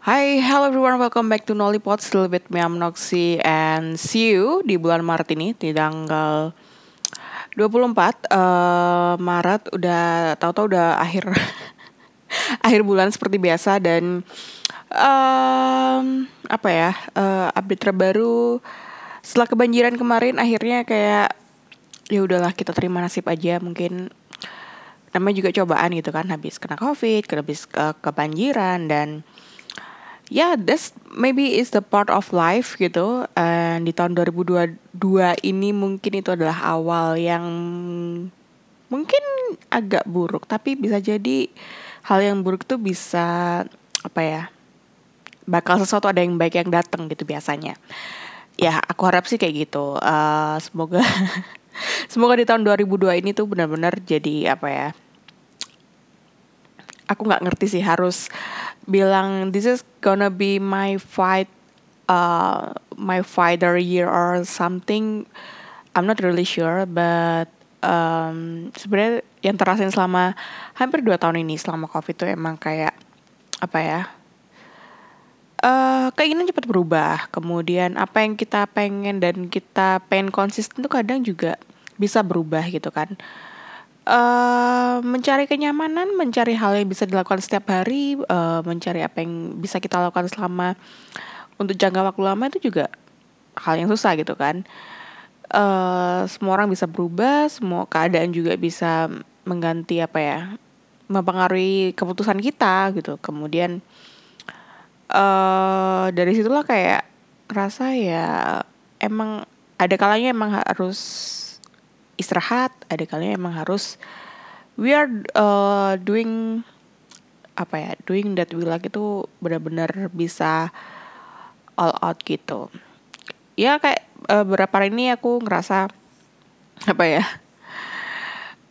Hi, hello everyone, welcome back to Nollipod Still with me, I'm Noxy And see you di bulan Maret ini Di tanggal 24 uh, Maret. Udah, tahu-tahu udah akhir Akhir bulan seperti biasa Dan um, Apa ya, uh, update terbaru. Setelah kebanjiran kemarin Akhirnya kayak ya udahlah kita terima nasib aja. Mungkin namanya juga cobaan gitu kan habis kena covid habis ke kebanjiran dan ya yeah, this maybe is the part of life gitu. And di tahun 2022 ini mungkin itu adalah awal yang mungkin agak buruk. Tapi bisa jadi hal yang buruk tuh bisa apa ya bakal sesuatu ada yang baik yang datang gitu biasanya. Ya aku harap sih kayak gitu. Uh, semoga semoga di tahun 2002 ini tuh benar-benar jadi apa ya aku nggak ngerti sih harus bilang this is gonna be my fight uh, my fighter year or something. I'm not really sure but um, sebenarnya yang terasain selama hampir dua tahun ini selama covid itu emang kayak apa ya uh, keinginan cepat berubah. Kemudian apa yang kita pengen dan kita pengen konsisten tuh kadang juga bisa berubah gitu kan. uh, mencari kenyamanan, mencari hal yang bisa dilakukan setiap hari, uh, mencari apa yang bisa kita lakukan selama untuk jangka waktu lama itu juga hal yang susah gitu kan. Uh, semua orang bisa berubah, semua keadaan juga bisa mengganti apa ya, mempengaruhi keputusan kita gitu. Kemudian uh, dari situlah kayak rasa ya emang ada kalanya emang harus istirahat ada kalinya emang harus we are uh, doing apa ya doing that we like itu benar-benar bisa all out gitu. Ya kayak uh, beberapa hari ini aku ngerasa apa ya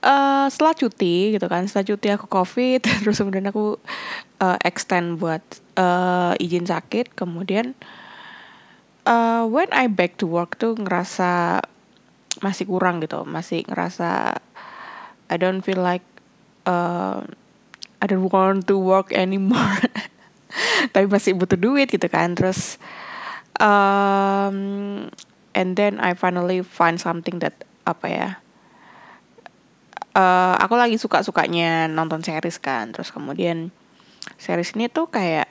uh, setelah cuti gitu kan setelah cuti aku covid terus kemudian aku uh, extend buat uh, izin sakit kemudian uh, when I back to work tuh ngerasa masih kurang gitu masih ngerasa I don't feel like uh, I don't want to work anymore. Tapi masih butuh duit gitu kan terus um, and then I finally find something that apa ya uh, aku lagi suka sukanya nonton series kan terus kemudian series ini tuh kayak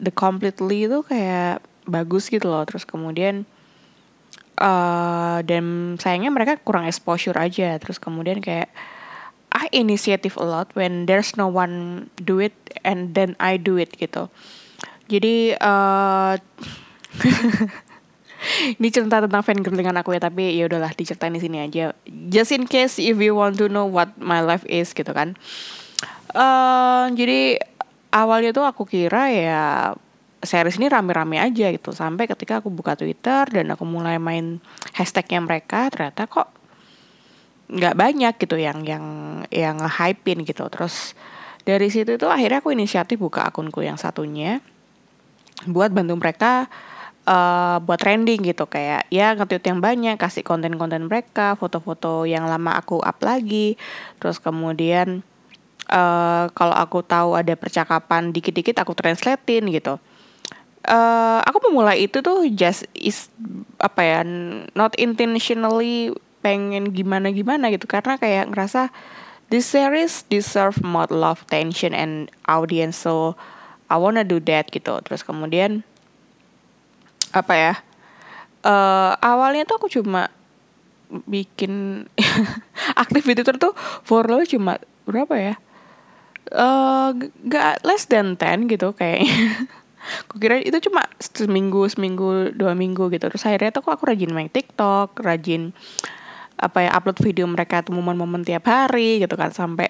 the completely tuh kayak bagus gitu loh. Terus kemudian uh, dan sayangnya mereka kurang exposure aja. Terus kemudian kayak I initiative a lot when there's no one do it and then I do it gitu. Jadi uh, ini cerita tentang fan girlingan aku ya tapi ya udahlah diceritain di sini aja. Just in case if you want to know what my life is gitu kan. Uh, jadi awalnya tuh aku kira ya series ini rame-rame aja gitu. Sampai ketika aku buka Twitter dan aku mulai main hashtagnya mereka ternyata kok nggak banyak gitu yang yang yang hypein gitu. Terus dari situ tuh akhirnya aku inisiatif buka akunku yang satunya buat bantu mereka uh, buat trending gitu. Kayak ya nge yang banyak kasih konten-konten mereka foto-foto yang lama aku up lagi. Terus kemudian uh, kalau aku tahu ada percakapan dikit-dikit aku translatein gitu uh, aku memulai itu tuh just is apa ya not intentionally pengen gimana gimana gitu. Karena kayak ngerasa this series deserve more love tension and audience. So I wanna do that gitu. Terus kemudian apa ya uh, awalnya tuh aku cuma bikin aktif di Twitter tuh follow cuma berapa ya? Uh, gak less than 10 gitu kayaknya Aku kira itu cuma seminggu, seminggu, dua minggu gitu. Terus akhirnya tuh aku rajin main TikTok, rajin apa ya upload video mereka tuh momen-momen tiap hari gitu kan sampai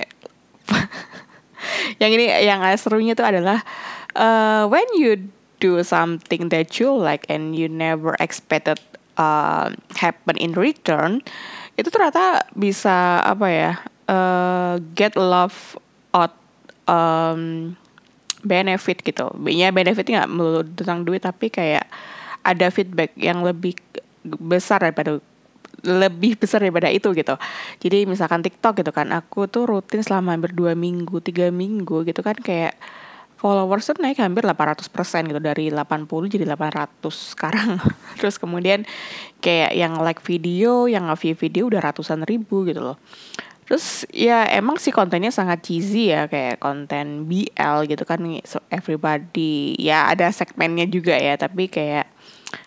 yang ini yang serunya tuh adalah uh, when you do something that you like and you never expected uh, happen in return itu ternyata bisa apa ya uh, get love out um, benefit gitu. Ya benefitnya nggak melulu tentang duit tapi kayak ada feedback yang lebih besar daripada lebih besar daripada itu gitu. Jadi misalkan TikTok gitu kan, aku tuh rutin selama hampir dua minggu, tiga minggu gitu kan kayak followers tuh naik hampir 800% gitu dari 80 jadi 800 sekarang terus kemudian kayak yang like video yang nge-view video udah ratusan ribu gitu loh terus ya emang sih kontennya sangat cheesy ya kayak konten BL gitu kan so everybody ya ada segmennya juga ya tapi kayak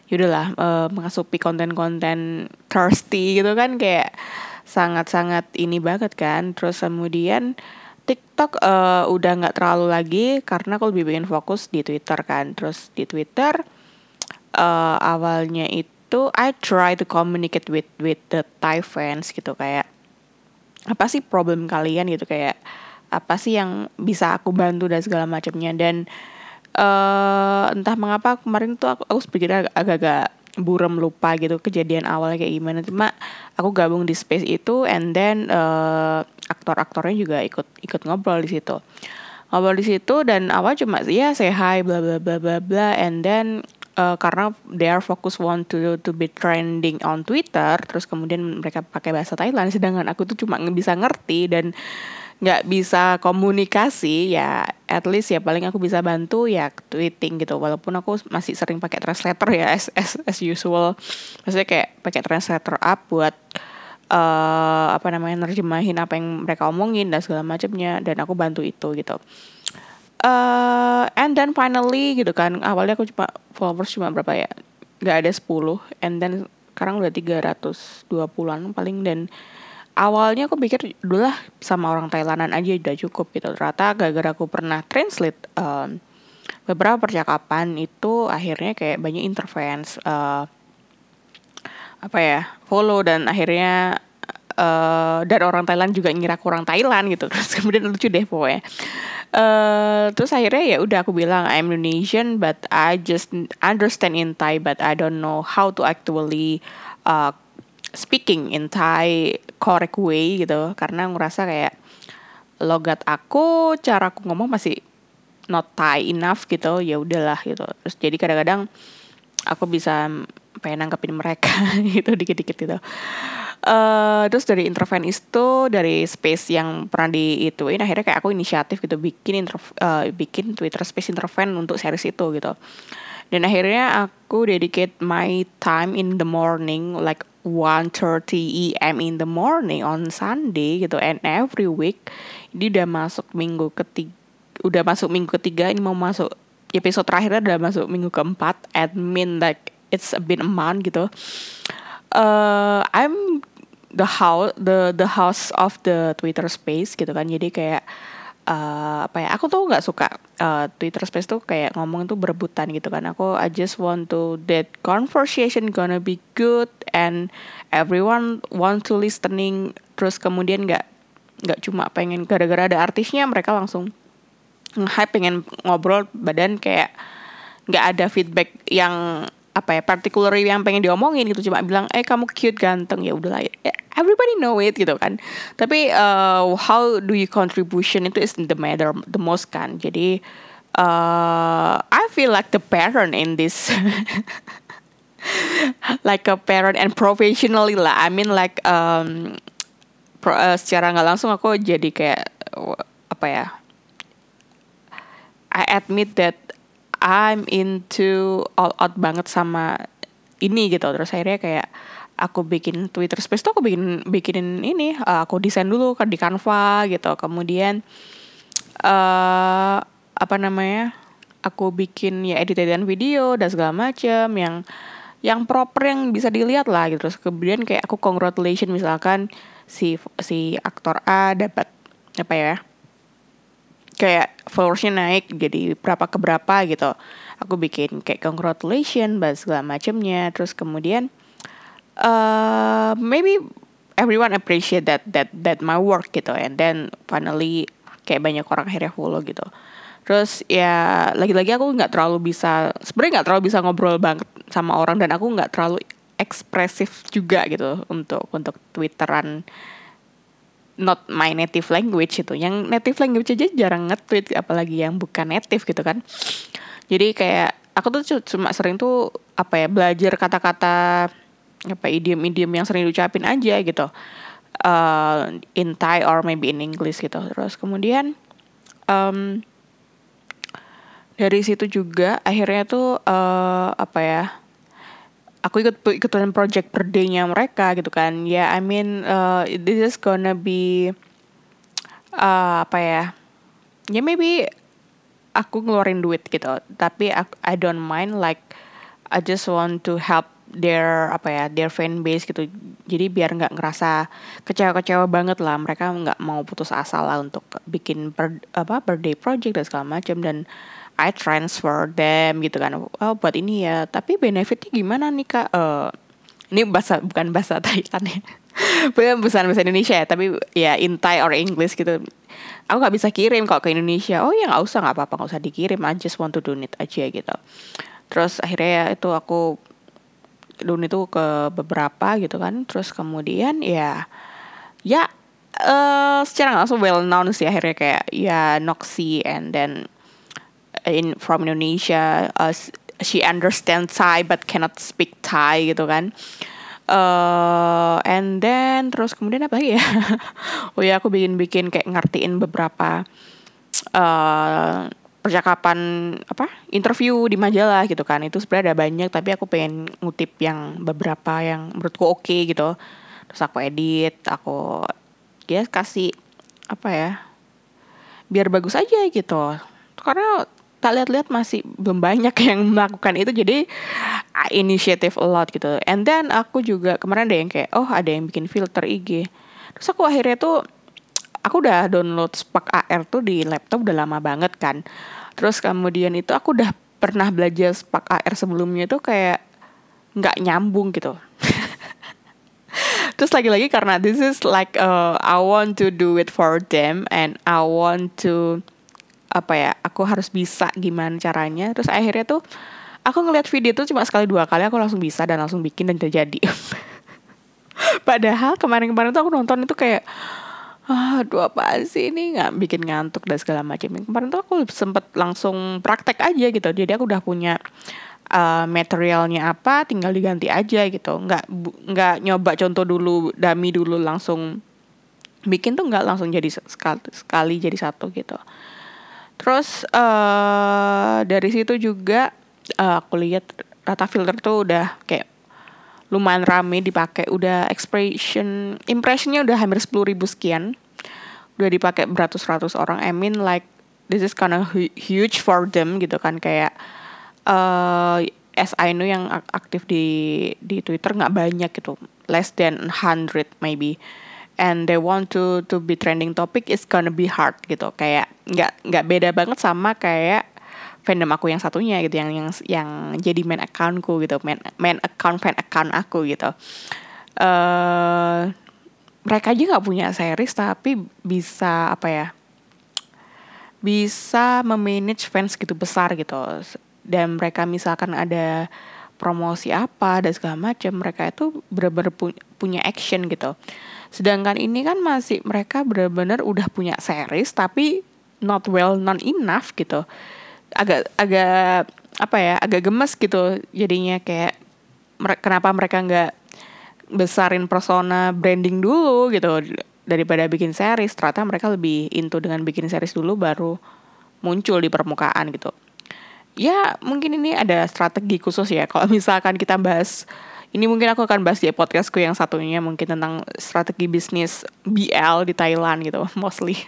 yaudahlah uh, mengasupi konten-konten thirsty gitu kan kayak sangat-sangat ini banget kan terus kemudian TikTok uh, udah nggak terlalu lagi karena aku lebih bikin fokus di Twitter kan. Terus di Twitter uh, awalnya itu I try to communicate with with the Thai fans gitu kayak apa sih problem kalian gitu? Kayak apa sih yang bisa aku bantu dan segala macamnya? Dan uh, entah mengapa kemarin tuh aku, aku pikir agak-agak buram lupa gitu kejadian awalnya kayak gimana. Cuma aku gabung di space itu and then uh, aktor-aktornya juga ikut ikut ngobrol di situ. Ngobrol di situ dan awal cuma ya say hi bla bla bla bla bla and then uh, karena they are focus want to to be trending on Twitter terus kemudian mereka pakai bahasa Thailand sedangkan aku tuh cuma bisa ngerti dan nggak bisa komunikasi ya at least ya paling aku bisa bantu ya tweeting gitu. Walaupun aku masih sering pakai translator ya as as, as usual. Maksudnya kayak pakai translator up buat uh, apa namanya nerjemahin apa yang mereka omongin dan segala macamnya dan aku bantu itu gitu uh, and then finally gitu kan awalnya aku cuma followers cuma berapa ya? Nggak ada 10 and then sekarang udah 320-an paling dan awalnya aku pikir dulu lah sama orang Thailandan aja udah cukup gitu. Ternyata gara-gara aku pernah translate um, beberapa percakapan itu akhirnya kayak banyak interference uh, apa ya follow dan akhirnya uh, dan orang Thailand juga ngira kurang Thailand gitu. Terus kemudian lucu deh pokoknya. Uh, terus akhirnya ya udah aku bilang I'm Indonesian but I just understand in Thai but I don't know how to actually uh, speaking in Thai correct way gitu. Karena ngerasa kayak logat aku cara aku ngomong masih not Thai enough gitu. Ya udahlah gitu. Terus jadi kadang-kadang aku bisa pengen nangkepin mereka gitu dikit-dikit gitu. Uh, terus dari interven itu dari space yang pernah di ituin akhirnya kayak aku inisiatif gitu bikin inter uh, bikin Twitter space interven untuk series itu gitu. Dan akhirnya aku dedicate my time in the morning like 1.30 am in the morning on Sunday gitu. And every week ini udah masuk minggu ketiga udah masuk minggu ketiga ini mau masuk episode terakhirnya udah masuk minggu keempat admin like it's bit a month gitu. Uh, I'm the house the the house of the Twitter space gitu kan. Jadi kayak uh, apa ya aku tuh nggak suka uh, Twitter Space tuh kayak ngomong tuh berebutan gitu kan. Aku I just want to that conversation gonna be good and everyone want to listening. Terus kemudian nggak nggak cuma pengen gara-gara ada artisnya mereka langsung hype pengen ngobrol badan kayak nggak ada feedback yang apa ya particular yang pengen diomongin gitu. Cuma bilang eh kamu cute ganteng. Ya udahlah ya everybody know it gitu kan. Tapi uh, how do you contribution itu is the matter the most kan. Jadi uh, I feel like the parent in this like a parent and professionally lah. I mean like um, pro, uh, secara nggak langsung aku jadi kayak apa ya I admit that I'm into all out banget sama ini gitu. Terus akhirnya kayak aku bikin Twitter Space tuh aku bikin bikinin ini uh, aku desain dulu kan di Canva gitu. Kemudian uh, apa namanya aku bikin ya edit-editan video dan segala macam yang yang proper yang bisa dilihat lah gitu. Terus kemudian kayak aku congratulation misalkan si si aktor A dapat apa ya kayak followersnya naik jadi berapa ke berapa gitu. Aku bikin kayak congratulation dan segala macamnya terus kemudian uh, maybe everyone appreciate that that that my work gitu. And then finally kayak banyak orang akhirnya follow gitu. Terus ya lagi-lagi aku nggak terlalu bisa sebenarnya nggak terlalu bisa ngobrol banget sama orang. Dan aku nggak terlalu ekspresif juga gitu untuk untuk twitteran not my native language itu. Yang native language aja jarang nge-tweet apalagi yang bukan native gitu kan. Jadi kayak aku tuh cuma sering tuh apa ya belajar kata-kata apa idiom-idiom yang sering diucapin aja gitu. Uh, in Thai or maybe in English gitu. Terus kemudian um, dari situ juga akhirnya tuh uh, apa ya aku ikut ikutan project per day-nya mereka gitu kan. Ya yeah, I mean uh, this is gonna be uh, apa ya ya maybe aku ngeluarin duit gitu. Tapi aku, I don't mind like I just want to help their apa ya their fan base gitu. Jadi biar nggak ngerasa kecewa-kecewa banget lah. Mereka nggak mau putus asa lah untuk bikin per, apa birthday project dan segala macam. Dan I transfer them gitu kan. Oh buat ini ya. Tapi benefitnya gimana nih kak? Uh, ini bahasa bukan bahasa Thailand ya. Bukan bahasa bahasa Indonesia ya tapi ya in Thai or English gitu. Aku nggak bisa kirim kok ke Indonesia. Oh ya nggak usah nggak apa-apa nggak usah dikirim. I just want to donate aja gitu. Terus akhirnya ya itu aku Dun itu ke beberapa gitu kan. Terus kemudian ya ya uh, secara langsung well known sih akhirnya kayak ya Noxy and then in from Indonesia uh, she understands Thai but cannot speak Thai gitu kan. Uh, and then terus kemudian apa lagi ya? Oh ya aku bikin bikin kayak ngertiin beberapa uh, percakapan apa interview di majalah gitu kan. Itu sebenarnya ada banyak tapi aku pengen ngutip yang beberapa yang menurutku oke okay, gitu. Terus aku edit aku ya kasih apa ya biar bagus aja gitu. Karena tak lihat-lihat masih belum banyak yang melakukan itu jadi initiative a lot gitu and then aku juga kemarin ada yang kayak oh ada yang bikin filter IG terus aku akhirnya tuh aku udah download Spark AR tuh di laptop udah lama banget kan. Terus kemudian itu aku udah pernah belajar Spark AR sebelumnya tuh kayak nggak nyambung gitu. Terus lagi-lagi karena this is like uh, I want to do it for them and I want to apa ya aku harus bisa gimana caranya. Terus akhirnya tuh aku ngeliat video tuh cuma sekali dua kali aku langsung bisa dan langsung bikin dan terjadi. Padahal kemarin-kemarin tuh aku nonton itu kayak ah aduh apa sih ini? Nggak bikin ngantuk dan segala macam kemarin tuh aku sempet langsung praktek aja gitu. Jadi aku udah punya uh, materialnya apa tinggal diganti aja gitu. Nggak nggak nyoba contoh dulu dami dulu langsung bikin tuh nggak langsung jadi sekali, sekali jadi satu gitu terus uh, dari situ juga uh, aku lihat rata filter tuh udah kayak lumayan rame dipakai. Udah expression impressionnya udah hampir sepuluh ribu sekian. Udah dipakai beratus-ratus orang. I mean like this is kind of huge for them gitu kan. Kayak uh, as I know yang aktif di di Twitter nggak banyak gitu. Less than hundred maybe and they want to to be trending topic is gonna be hard gitu. Kayak nggak nggak beda banget sama kayak fandom aku yang satunya gitu. Yang yang yang jadi main accountku gitu. Main main account fan account aku gitu. Uh, mereka aja nggak punya series tapi bisa apa ya bisa memanage fans gitu besar gitu. Dan mereka misalkan ada promosi apa dan segala macam mereka itu benar-benar pu punya action gitu sedangkan ini kan masih mereka benar-benar udah punya series tapi not well known enough gitu. Agak agak apa ya agak gemes gitu jadinya kayak kenapa mereka nggak besarin persona branding dulu gitu daripada bikin series. Ternyata mereka lebih into dengan bikin series dulu baru muncul di permukaan gitu. Ya mungkin ini ada strategi khusus ya kalau misalkan kita bahas ini mungkin aku akan bahas di podcastku yang satunya mungkin tentang strategi bisnis BL di Thailand gitu mostly.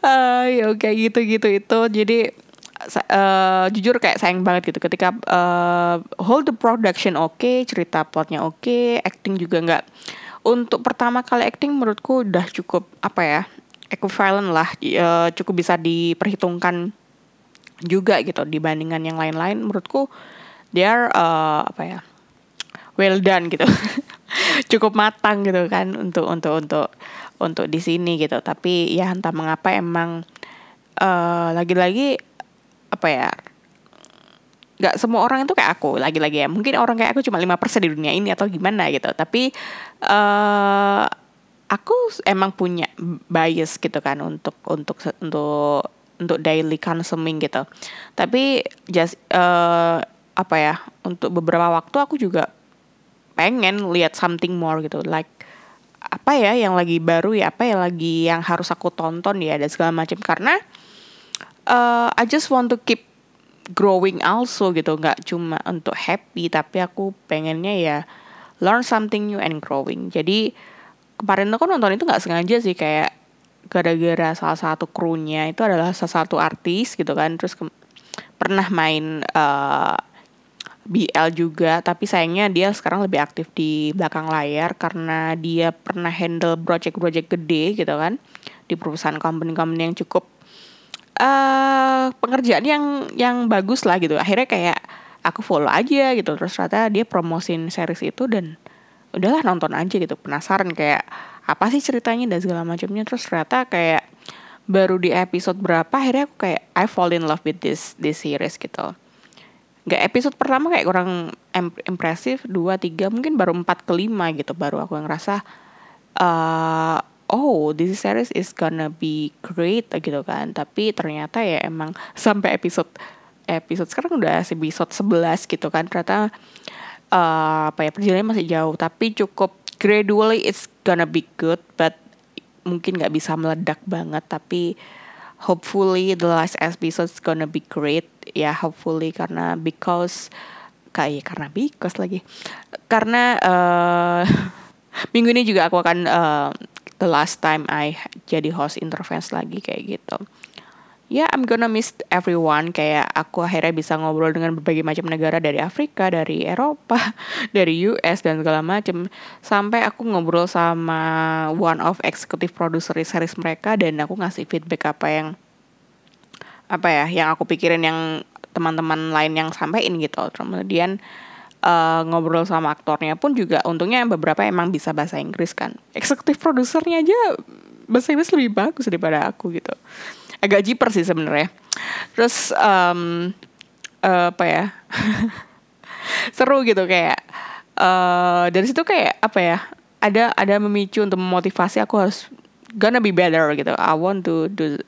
Uh, ya kayak gitu gitu itu. Jadi uh, jujur kayak sayang banget gitu ketika uh, hold the production oke okay, cerita plotnya oke okay, acting juga nggak. Untuk pertama kali acting menurutku udah cukup apa ya equivalent lah uh, cukup bisa diperhitungkan juga gitu dibandingkan yang lain-lain. Menurutku they are uh, apa ya well done gitu. Cukup matang gitu kan untuk untuk untuk untuk di sini gitu. Tapi ya entah mengapa emang lagi lagi-lagi apa ya nggak semua orang itu kayak aku. Lagi-lagi ya mungkin orang kayak aku cuma lima persen di dunia ini atau gimana gitu. Tapi uh, aku emang punya bias gitu kan untuk untuk untuk untuk daily consuming gitu. Tapi just uh, apa ya untuk beberapa waktu aku juga pengen lihat something more gitu. Like apa ya yang lagi baru ya apa yang lagi yang harus aku tonton ya dan segala macam. Karena uh, I just want to keep growing also gitu. Nggak cuma untuk happy tapi aku pengennya ya learn something new and growing. Jadi kemarin aku nonton itu nggak sengaja sih. Kayak gara-gara salah satu krunya itu adalah salah satu artis gitu kan. Terus pernah main uh, BL juga tapi sayangnya dia sekarang lebih aktif di belakang layar karena dia pernah handle project-project gede gitu kan di perusahaan company-company yang cukup uh, pengerjaan yang yang bagus lah gitu. Akhirnya kayak aku follow aja gitu terus ternyata dia promosin series itu dan udahlah nonton aja gitu penasaran kayak apa sih ceritanya dan segala macamnya. Terus ternyata kayak baru di episode berapa akhirnya aku kayak I fall in love with this this series gitu nggak episode pertama kayak kurang impresif dua tiga mungkin baru empat ke lima gitu. Baru aku yang ngerasa uh, oh this series is gonna be great gitu kan. Tapi ternyata ya emang sampai episode episode sekarang udah episode 11 gitu kan. Ternyata uh, apa ya perjalanannya masih jauh. Tapi cukup gradually it's gonna be good but mungkin nggak bisa meledak banget. Tapi hopefully the last episode is gonna be great. Ya hopefully karena because kayak karena because lagi. Karena uh, minggu ini juga aku akan uh, the last time I jadi host intervensi lagi kayak gitu ya yeah, I'm gonna miss everyone. Kayak aku akhirnya bisa ngobrol dengan berbagai macam negara dari Afrika, dari Eropa, dari US dan segala macam sampai aku ngobrol sama one of executive producer series mereka dan aku ngasih feedback apa yang apa ya yang aku pikirin yang teman-teman lain yang sampaikan gitu. Kemudian uh, ngobrol sama aktornya pun juga untungnya beberapa emang bisa bahasa Inggris kan. Eksekutif produsernya aja bahasa Inggris lebih bagus daripada aku gitu agak jiper sih sebenarnya. Terus um, uh, apa ya? Seru gitu kayak uh, dari situ kayak apa ya ada ada memicu untuk memotivasi aku harus gonna be better gitu. I want to do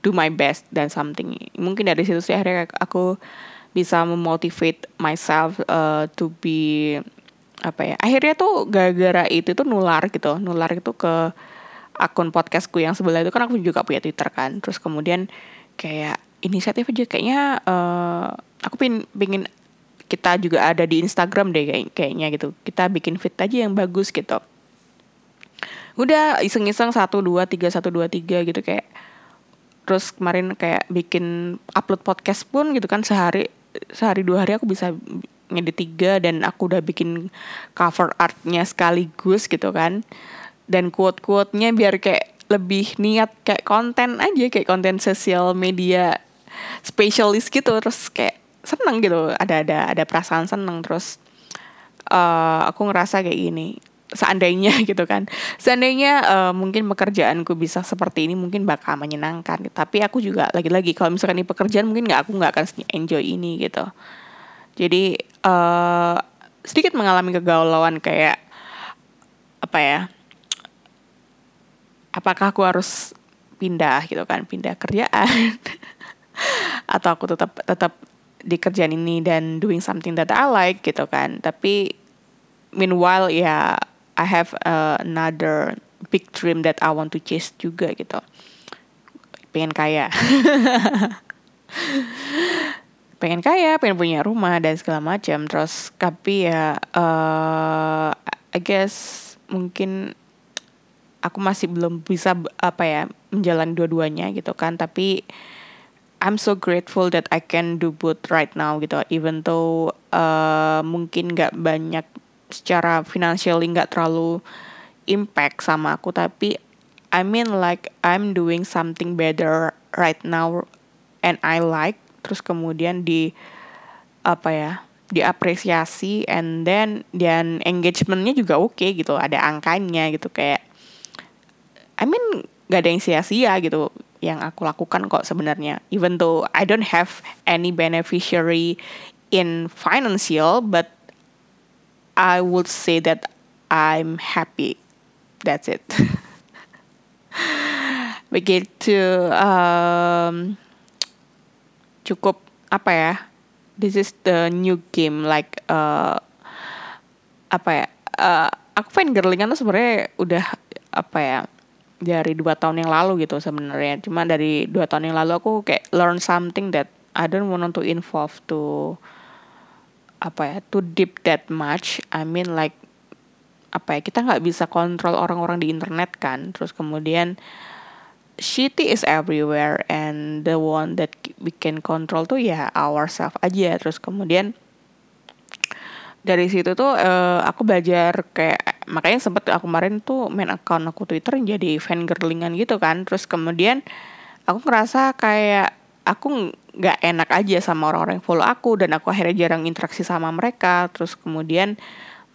do my best dan something. Mungkin dari situ sih akhirnya aku bisa memotivate myself uh, to be apa ya akhirnya tuh gara-gara itu tuh nular gitu. Nular itu ke akun podcastku yang sebelah itu kan aku juga punya Twitter kan. Terus kemudian kayak inisiatif aja kayaknya uh, aku pingin, pingin kita juga ada di Instagram deh kayak kayaknya gitu. Kita bikin fit aja yang bagus gitu. Udah iseng-iseng satu dua tiga satu dua tiga gitu kayak. Terus kemarin kayak bikin upload podcast pun gitu kan sehari sehari dua hari aku bisa ngedit tiga dan aku udah bikin cover artnya sekaligus gitu kan dan quote-quote-nya biar kayak lebih niat kayak konten aja kayak konten sosial media specialist gitu terus kayak seneng gitu. Ada ada ada perasaan seneng terus uh, aku ngerasa kayak gini seandainya gitu kan. Seandainya uh, mungkin pekerjaanku bisa seperti ini mungkin bakal menyenangkan tapi aku juga lagi-lagi kalau misalkan ini pekerjaan mungkin nggak aku nggak akan enjoy ini gitu. Jadi uh, sedikit mengalami kegalauan kayak apa ya apakah aku harus pindah gitu kan pindah kerjaan? Atau aku tetap tetap di kerjaan ini dan doing something that I like gitu kan. Tapi meanwhile ya I have uh, another big dream that I want to chase juga gitu. Pengen kaya. Pengen kaya pengen punya rumah dan segala macam. Terus tapi ya uh, I guess mungkin aku masih belum bisa apa ya menjalani dua-duanya gitu kan. Tapi I'm so grateful that I can do both right now gitu. Even though uh, mungkin nggak banyak secara financially nggak terlalu impact sama aku. Tapi I mean like I'm doing something better right now and I like. Terus kemudian di apa ya diapresiasi and then dan engagementnya juga oke okay, gitu. Ada angkanya gitu kayak I mean gak ada yang sia-sia gitu yang aku lakukan kok sebenarnya. Even though I don't have any beneficiary in financial but I would say that I'm happy. That's it. Begitu um, cukup apa ya? This is the new game like uh, apa ya? Uh, aku fan girlingan tuh sebenarnya udah apa ya dari dua tahun yang lalu gitu sebenarnya. Cuma dari dua tahun yang lalu aku kayak learn something that I don't want to involve to apa ya to deep that much. I mean like apa ya kita nggak bisa kontrol orang-orang di internet kan. Terus kemudian shitty is everywhere and the one that we can control tuh ya ourselves aja. Terus kemudian dari situ tuh uh, aku belajar kayak makanya sempet aku kemarin tuh main account aku Twitter jadi fan girlingan gitu kan. Terus kemudian aku ngerasa kayak aku nggak enak aja sama orang-orang yang follow aku dan aku akhirnya jarang interaksi sama mereka. Terus kemudian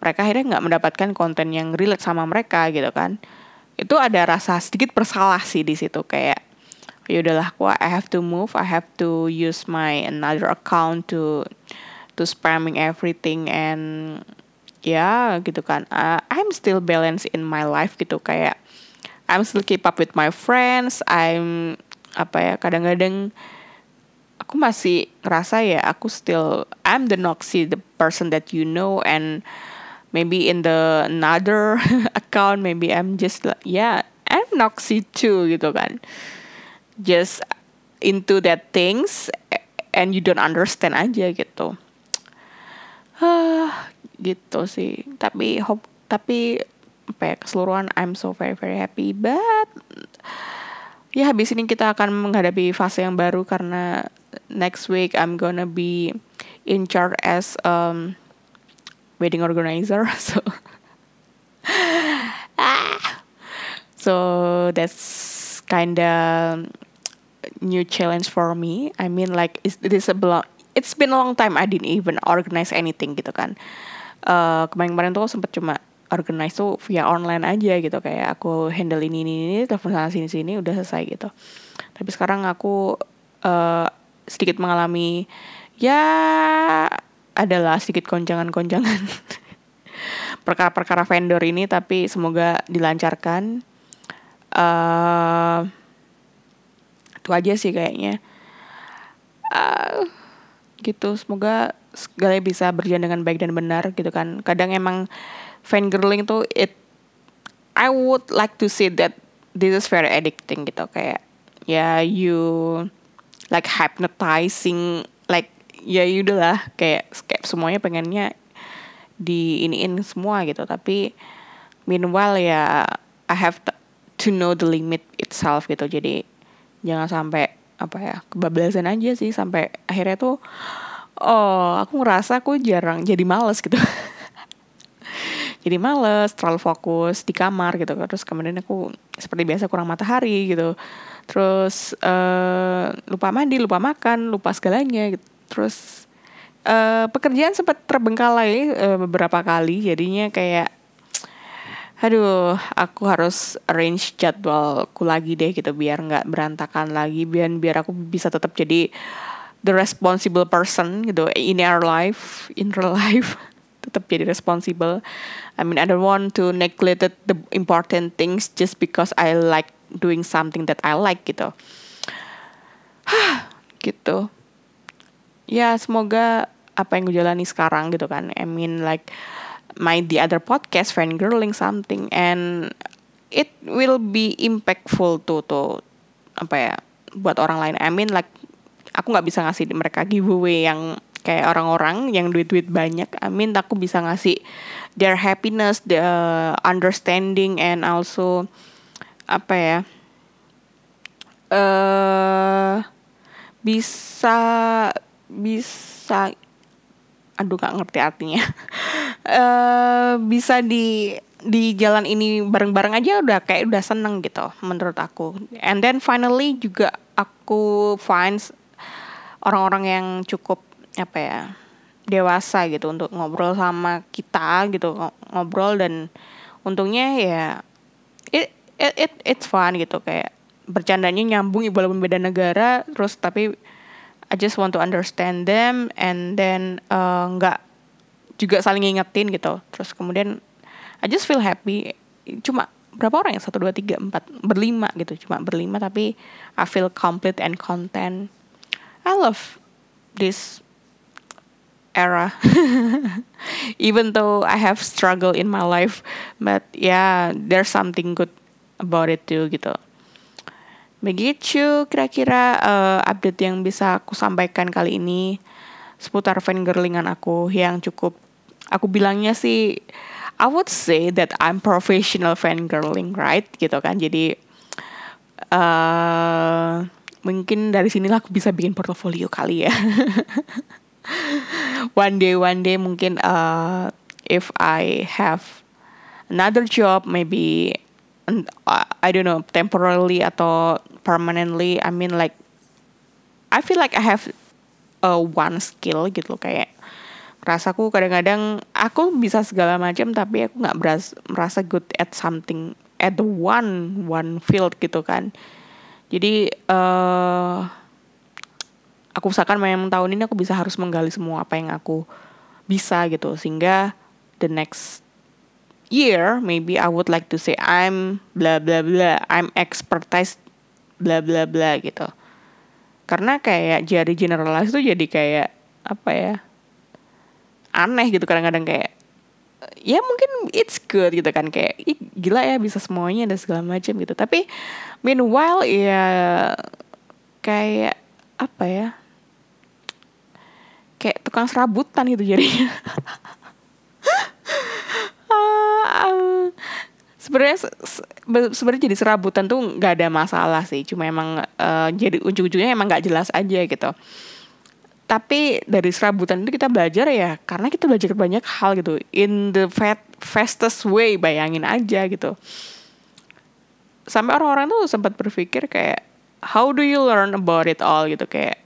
mereka akhirnya nggak mendapatkan konten yang relate sama mereka gitu kan. Itu ada rasa sedikit bersalah sih di situ kayak ya udahlah aku I have to move I have to use my another account to to spamming everything and ya gitu kan. Uh, I'm still balance in my life gitu kayak I'm still keep up with my friends I'm apa ya kadang-kadang aku masih ngerasa ya aku still I'm the Noxy the person that you know and maybe in the another account maybe I'm just like yeah I'm Noxy too gitu kan. Just into that things and you don't understand aja gitu ah gitu sih. Tapi hope tapi apa ya keseluruhan I'm so very very happy. But ya habis ini kita akan menghadapi fase yang baru karena next week I'm gonna be in charge as um, wedding organizer. So ah so that's kinda new challenge for me. I mean like is a it's been a long time I didn't even organize anything gitu kan. Uh, kemarin-kemarin tuh sempet cuma organize tuh via online aja gitu kayak aku handle ini ini ini telepon sana sini sini udah selesai gitu. Tapi sekarang aku uh, sedikit mengalami ya adalah sedikit konjangan-konjangan perkara-perkara vendor ini tapi semoga dilancarkan. Uh, itu aja sih kayaknya. Uh, gitu. Semoga segalanya bisa berjalan dengan baik dan benar gitu kan. Kadang emang fangirling tuh it I would like to say that this is very addicting gitu. Kayak ya yeah, you like hypnotizing like ya udah lah. Kayak kayak semuanya pengennya di iniin semua gitu. Tapi meanwhile ya I have to know the limit itself gitu. Jadi jangan sampai apa ya kebablasan aja sih sampai akhirnya tuh oh aku ngerasa aku jarang jadi males gitu. Jadi males terlalu fokus di kamar gitu terus kemudian aku seperti biasa kurang matahari gitu. Terus uh, lupa mandi lupa makan lupa segalanya gitu. Terus uh, pekerjaan sempat terbengkalai uh, beberapa kali. Jadinya kayak aduh aku harus arrange jadwalku lagi deh gitu biar nggak berantakan lagi biar biar aku bisa tetap jadi the responsible person gitu in our life in real life. Tetap jadi responsible. I mean I don't want to neglect the important things just because I like doing something that I like gitu. Gitu. Ya semoga apa yang gue jalani sekarang gitu kan I mean like my the other podcast girling something and it will be impactful tuh tuh apa ya buat orang lain. I mean like aku nggak bisa ngasih mereka giveaway yang kayak orang-orang yang duit-duit banyak. I mean aku bisa ngasih their happiness the understanding and also apa ya eh uh, bisa bisa aduh gak ngerti artinya. Uh, bisa di di jalan ini bareng-bareng aja udah kayak udah seneng gitu menurut aku. And then finally juga aku find orang-orang yang cukup apa ya dewasa gitu untuk ngobrol sama kita gitu ngobrol dan untungnya ya it it, it it's fun gitu. Kayak bercandanya nyambung walaupun beda negara terus tapi I just want to understand them and then uh, nggak juga saling ngingetin gitu. Terus kemudian I just feel happy. Cuma berapa orang ya? Satu dua tiga empat berlima gitu. Cuma berlima tapi I feel complete and content. I love this era. Even though I have struggle in my life but yeah there's something good about it too gitu begitu kira-kira uh, update yang bisa aku sampaikan kali ini seputar fangirlingan aku yang cukup aku bilangnya sih I would say that I'm professional fangirling, right? Gitu kan. Jadi uh, mungkin dari sinilah aku bisa bikin portofolio kali ya. one day, one day mungkin uh, if I have another job, maybe I don't know temporarily atau permanently. I mean like I feel like I have uh, one skill gitu kayak rasaku kadang-kadang aku bisa segala macam tapi aku nggak merasa good at something at the one one field gitu kan jadi uh, aku usahakan memang tahun ini aku bisa harus menggali semua apa yang aku bisa gitu sehingga the next year maybe I would like to say I'm bla bla bla I'm expertise bla bla bla gitu. Karena kayak jadi generalis itu jadi kayak apa ya aneh gitu kadang-kadang kayak ya mungkin it's good gitu kan kayak gila ya bisa semuanya dan segala macam gitu. Tapi meanwhile ya kayak apa ya kayak tukang serabutan gitu jadinya uh, sebenarnya sebenarnya jadi serabutan tuh nggak ada masalah sih. Cuma emang uh, jadi ujung-ujungnya emang nggak jelas aja gitu. Tapi dari serabutan itu kita belajar ya karena kita belajar banyak hal gitu. In the fastest way bayangin aja gitu. Sampai orang-orang tuh sempat berpikir kayak how do you learn about it all? gitu kayak.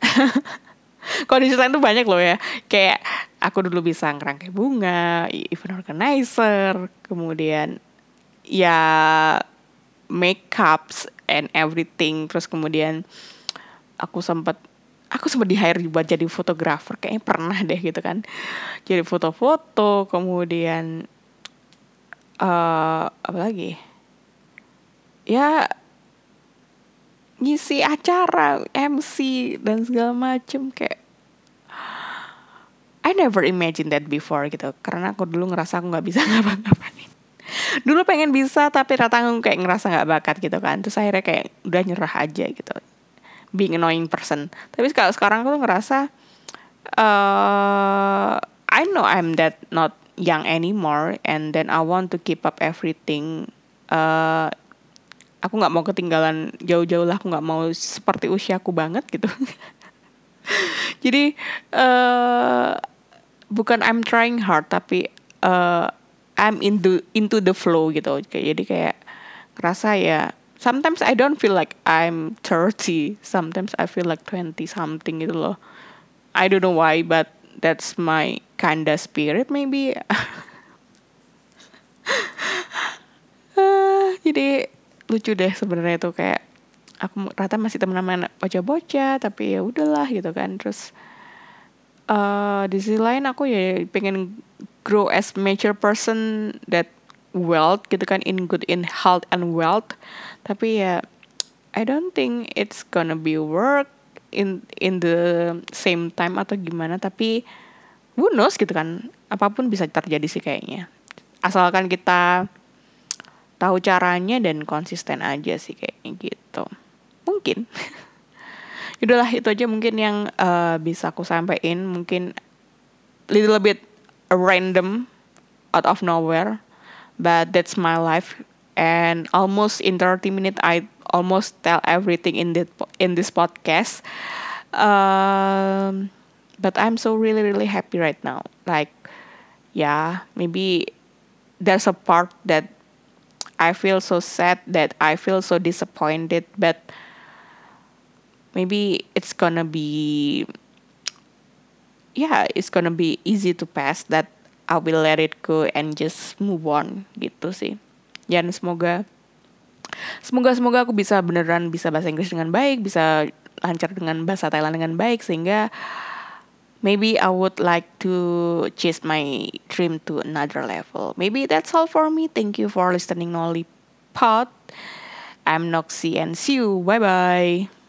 Kalau di tuh banyak loh ya. Kayak aku dulu bisa ngerangkai bunga event organizer kemudian ya makeups and everything. Terus kemudian aku sempat aku sempat di hire buat jadi fotografer. Kayaknya pernah deh gitu kan. Jadi foto-foto kemudian uh, apa lagi? Ya ngisi acara MC dan segala macem. Kayak I never imagine that before gitu. Karena aku dulu ngerasa aku nggak bisa ngapa-ngapain. Dulu pengen bisa tapi rata kayak ngerasa nggak bakat gitu kan. Terus akhirnya kayak udah nyerah aja gitu. Being annoying person. Tapi kalau sekarang aku ngerasa uh, I know I'm that not young anymore and then I want to keep up everything. Uh, aku nggak mau ketinggalan jauh-jauh lah aku nggak mau seperti usiaku banget gitu jadi uh, bukan I'm trying hard tapi uh, I'm into into the flow gitu. Jadi kayak ngerasa ya sometimes I don't feel like I'm 30 sometimes I feel like 20 something gitu loh. I don't know why but that's my kinda spirit maybe. Uh, jadi lucu deh sebenarnya tuh kayak aku rata masih teman-teman bocah-bocah tapi ya udahlah gitu kan. Terus uh, di sisi lain aku ya pengen grow as mature person that wealth gitu kan in good in health and wealth. Tapi ya I don't think it's gonna be work in in the same time atau gimana. Tapi who knows gitu kan apa pun bisa terjadi sih kayaknya. Asalkan kita tahu caranya dan konsisten aja sih kayaknya gitu mungkin. Udahlah itu aja mungkin yang uh, bisa aku sampaikan. Mungkin little bit random out of nowhere but that's my life. And almost in 30 minutes I almost tell everything in the in this podcast. Um, but I'm so really really happy right now. Like yeah maybe there's a part that I feel so sad that I feel so disappointed but maybe it's gonna be yeah it's gonna be easy to pass that I will let it go and just move on gitu sih. Dan semoga semoga semoga aku bisa beneran bisa bahasa Inggris dengan baik, bisa lancar dengan bahasa Thailand dengan baik sehingga maybe I would like to chase my dream to another level. Maybe that's all for me. Thank you for listening Nolly Pod. I'm Noxy and see you. Bye bye.